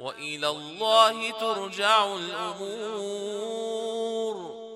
وإلى الله ترجع الأمور.